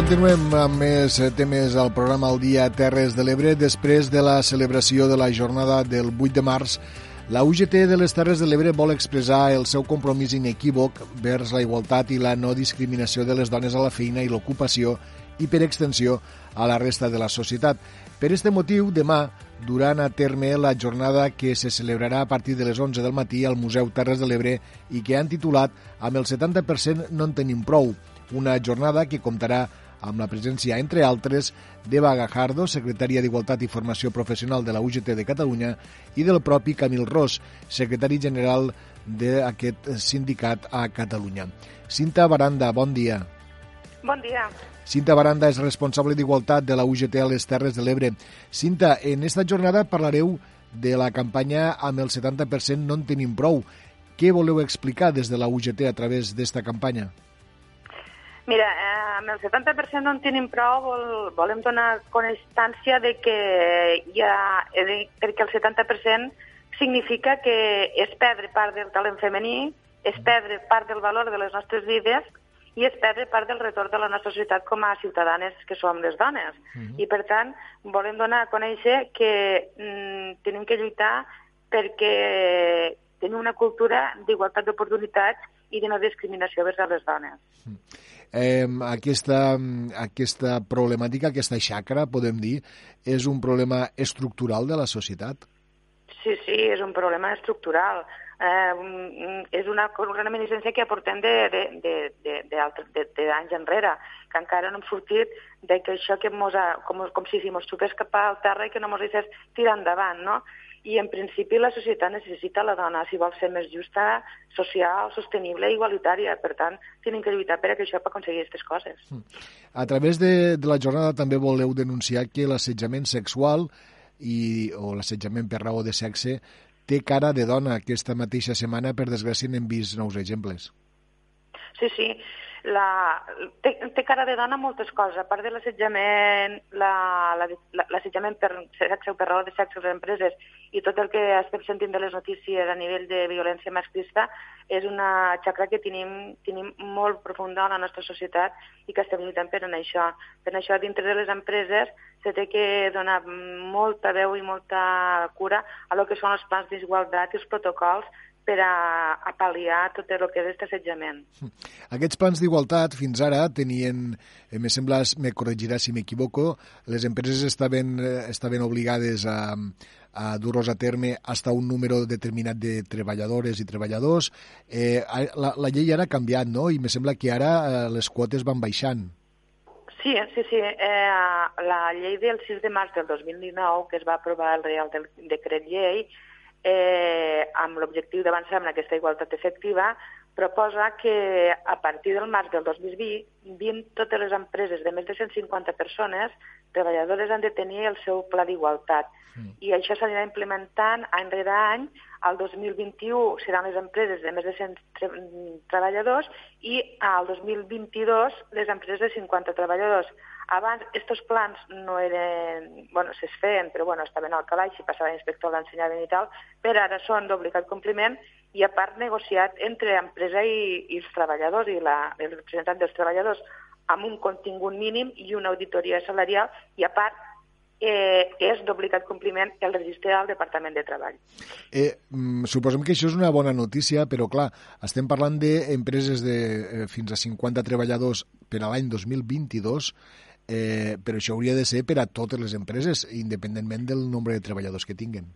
continuem amb més temes al programa El Dia Terres de l'Ebre. Després de la celebració de la jornada del 8 de març, la UGT de les Terres de l'Ebre vol expressar el seu compromís inequívoc vers la igualtat i la no discriminació de les dones a la feina i l'ocupació i, per extensió, a la resta de la societat. Per este motiu, demà duran a terme la jornada que se celebrarà a partir de les 11 del matí al Museu Terres de l'Ebre i que han titulat Amb el 70% no en tenim prou, una jornada que comptarà amb la presència, entre altres, d'Eva Gajardo, secretària d'Igualtat i Formació Professional de la UGT de Catalunya, i del propi Camil Ros, secretari general d'aquest sindicat a Catalunya. Cinta Baranda, bon dia. Bon dia. Cinta Baranda és responsable d'Igualtat de la UGT a les Terres de l'Ebre. Cinta, en esta jornada parlareu de la campanya amb el 70% no en tenim prou. Què voleu explicar des de la UGT a través d'esta campanya? Mira, eh, amb el 70% no en tenim prou, vol, volem donar constància de que ha, eh, perquè el 70% significa que és perdre part del talent femení, és perdre part del valor de les nostres vides i és perdre part del retorn de la nostra societat com a ciutadanes que som les dones. Uh -huh. I, per tant, volem donar a conèixer que mm, tenim que lluitar perquè tenim una cultura d'igualtat d'oportunitats i de no discriminació vers les dones. Eh, aquesta, aquesta problemàtica, aquesta xacra, podem dir, és un problema estructural de la societat? Sí, sí, és un problema estructural. Eh, és una, una reminiscència que aportem d'anys enrere, que encara no hem sortit de que això que mos ha, com, com si si mos cap al terra i que no mos deixés tirar endavant, no? I en principi la societat necessita la dona si vol ser més justa, social, sostenible i igualitària. Per tant, tenim que lluitar per això per aconseguir aquestes coses. Hmm. A través de, de la jornada també voleu denunciar que l'assetjament sexual i, o l'assetjament per raó de sexe té cara de dona. Aquesta mateixa setmana, per desgràcia, n'hem vist nous exemples. Sí, sí la, té, té cara de dona moltes coses, a part de l'assetjament, l'assetjament la, la, per sexe o per raó de sexe les empreses i tot el que estem sentint de les notícies a nivell de violència masclista és una xacra que tenim, tenim molt profunda a la nostra societat i que estem lluitant per en això. Per això, dintre de les empreses, se té que donar molta veu i molta cura a lo que són els plans d'igualtat i els protocols per a, a pal·liar tot el que és aquest assetjament. Aquests plans d'igualtat fins ara tenien, eh, me sembla, me corregirà si m'equivoco, les empreses estaven, eh, estaven obligades a, a dur-los a terme hasta un número determinat de treballadores i treballadors. Eh, la, la llei ara ha canviat, no? I me sembla que ara eh, les quotes van baixant. Sí, sí, sí. Eh, la llei del 6 de març del 2019, que es va aprovar el Real Decret Llei, eh, amb l'objectiu d'avançar en aquesta igualtat efectiva, proposa que a partir del març del 2020 totes les empreses de més de 150 persones treballadores han de tenir el seu pla d'igualtat. Mm. I això s'anirà implementant any rere any. Al 2021 seran les empreses de més de 100 treballadors i al 2022 les empreses de 50 treballadors. Abans, aquests plans no eren... Bueno, es feien, però bueno, estaven al calaix i passava l'inspector, l'ensenyaven i tal, però ara són d'obligat compliment i a part negociat entre empresa i, i els treballadors i la, el representant dels treballadors amb un contingut mínim i una auditoria salarial i a part eh, és d'obligat compliment el registre del Departament de Treball. Eh, mm, suposem que això és una bona notícia, però clar, estem parlant d'empreses de eh, fins a 50 treballadors per a l'any 2022 eh, però això hauria de ser per a totes les empreses, independentment del nombre de treballadors que tinguen.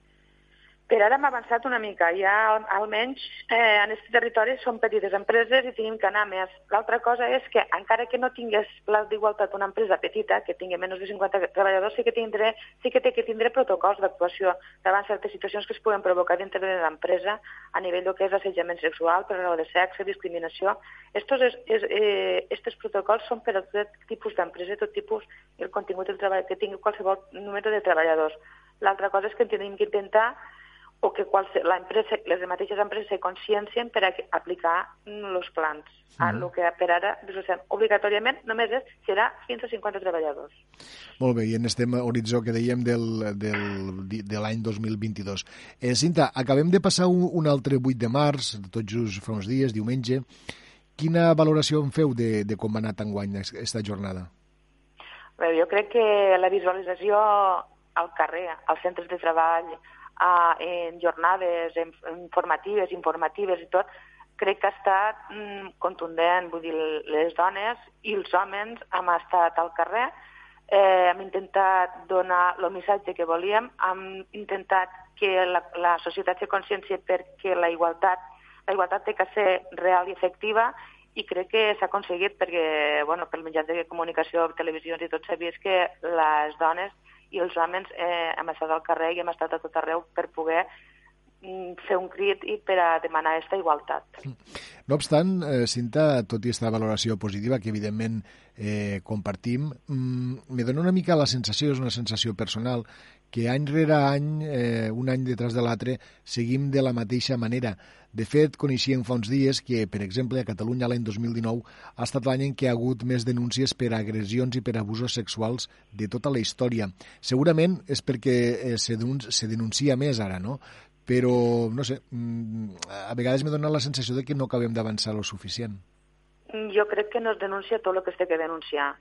Per ara hem avançat una mica. Ja almenys eh, en aquest territori són petites empreses i tenim que anar més. L'altra cosa és que encara que no tingués pla d'igualtat una empresa petita, que tingui menys de 50 treballadors, sí que, tindré, sí que té que tindre protocols d'actuació davant certes situacions que es puguen provocar dintre de l'empresa a nivell del que és assetjament sexual, per raó de sexe, discriminació. Estos, és, és, eh, estos protocols són per a tot tipus d'empresa, tot tipus i el contingut del treball que tingui qualsevol número de treballadors. L'altra cosa és que tenim que intentar o que la empresa, les mateixes empreses se consciencien per a aplicar els plans. Mm. -hmm. el que per ara, obligatòriament, només és, serà fins a 50 treballadors. Molt bé, i en este horitzó que dèiem del, del, de l'any 2022. Eh, Cinta, acabem de passar un, un altre 8 de març, tot just fa uns dies, diumenge. Quina valoració en feu de, de com va anar enguany aquesta jornada? Bé, jo crec que la visualització al carrer, als centres de treball, a, en jornades informatives, informatives i tot, crec que ha estat mm, contundent. Vull dir, les dones i els homes hem estat al carrer, eh, hem intentat donar el missatge que volíem, hem intentat que la, la societat se consciència perquè la igualtat, la igualtat té que ser real i efectiva i crec que s'ha aconseguit perquè, bueno, pel mitjà de comunicació, televisions i tot vist que les dones i els homes eh, hem estat al carrer i hem estat a tot arreu per poder Mm, fer un crit i per a demanar aquesta igualtat. No obstant, eh, Cinta, tot i aquesta valoració positiva, que evidentment eh, compartim, mm, me dona una mica la sensació, és una sensació personal, que any rere any, eh, un any detrás de l'altre, seguim de la mateixa manera. De fet, coneixíem fa uns dies que, per exemple, a Catalunya l'any 2019 ha estat l'any en què ha hagut més denúncies per agressions i per abusos sexuals de tota la història. Segurament és perquè eh, se, denuncia més ara, no? però, no sé, mm, a vegades m'he donat la sensació de que no acabem d'avançar lo suficient. Jo crec que no es denuncia tot el que es té que denunciar.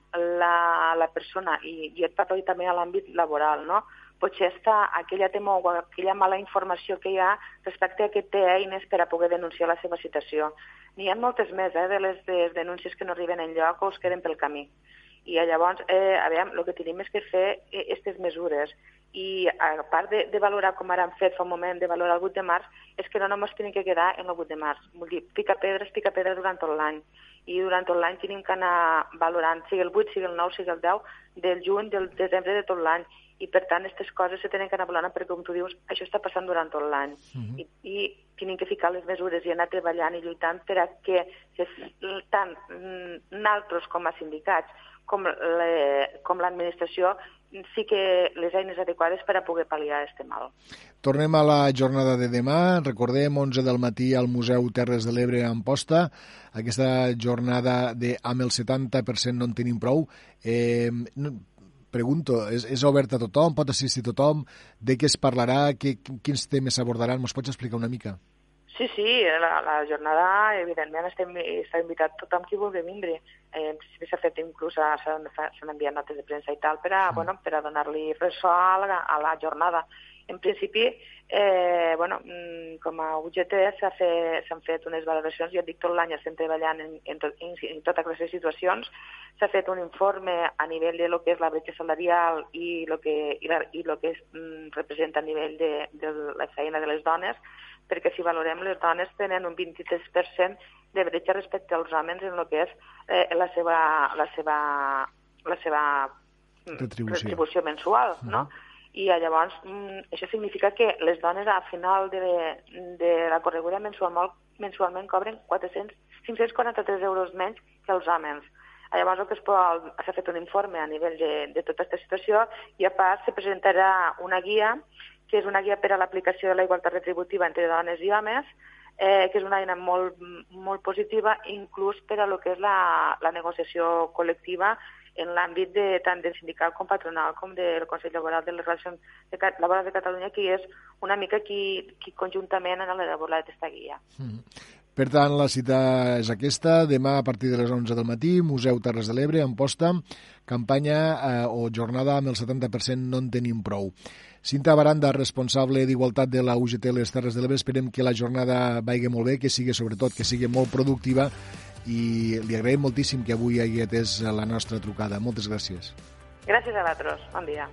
La, la persona, i, i et parlo també a l'àmbit laboral, no? Potser està aquella temor o aquella mala informació que hi ha respecte a que té eines per a poder denunciar la seva situació. N'hi ha moltes més eh, de les, de denúncies que no arriben en lloc o es queden pel camí. I llavors, eh, a veure, el que tenim és que fer aquestes mesures i a part de, de valorar, com ara hem fet fa un moment, de valorar el 8 de març, és que no només tenim que quedar en el 8 de març. Vull dir, pica pedres, pica pedres durant tot l'any. I durant tot l'any tenim que anar valorant, sigui el 8, sigui el 9, sigui el 10, del juny, del desembre de tot l'any. I, per tant, aquestes coses se tenen que anar valorant perquè, com tu dius, això està passant durant tot l'any. Uh mhm. -huh. I, I tenim que ficar les mesures i anar treballant i lluitant per a que tant nosaltres com a sindicats com l'administració sí que les eines adequades per a poder pal·liar aquest mal. Tornem a la jornada de demà. Recordem, 11 del matí al Museu Terres de l'Ebre a Amposta. Aquesta jornada de amb el 70% no en tenim prou. Eh, pregunto, és, és oberta a tothom? Pot assistir tothom? De què es parlarà? Que, quins temes s'abordaran? Mos pots explicar una mica? Sí, sí, la, la jornada, evidentment, està, està invitat tothom qui vulgui vindre. Eh, s'ha fet inclús, s'han enviat notes de premsa i tal, per a, mm. bueno, per a donar-li ressò a la, a la jornada. En principi, eh, bueno, mm, com a UGT s'han fet, fet unes valoracions, jo dic tot l'any estem treballant en, en, tot, en, en totes les situacions, s'ha fet un informe a nivell de lo que és la bretxa salarial i lo que, i la, i lo que es, mm, representa a nivell de, de la feina de les dones, perquè si valorem les dones tenen un 23% de bretxa respecte als homes en el que és eh, la seva, la seva, la seva mm, retribució, retribució mensual, uh -huh. no? I llavors mm, això significa que les dones al final de, de la correguda mensual, mensualment cobren 400, 543 euros menys que els homes. Llavors el que s'ha fet un informe a nivell de, de tota aquesta situació i a part se presentarà una guia que és una guia per a l'aplicació de la igualtat retributiva entre dones i homes, eh, que és una eina molt, molt positiva, inclús per a lo que és la, la negociació col·lectiva en l'àmbit de, tant del sindical com patronal com del Consell Laboral de les Relacions de, Laborals de Catalunya, que és una mica qui, qui conjuntament han elaborat aquesta guia. Mm. Per tant, la cita és aquesta, demà a partir de les 11 del matí, Museu Terres de l'Ebre, Amposta, campanya eh, o jornada amb el 70% no en tenim prou. Cinta Baranda, responsable d'Igualtat de la UGT Les Terres de l'Ebre, esperem que la jornada vagi molt bé, que sigui sobretot que sigui molt productiva i li agraïm moltíssim que avui hagi atès la nostra trucada. Moltes gràcies. Gràcies a vosaltres. Bon dia.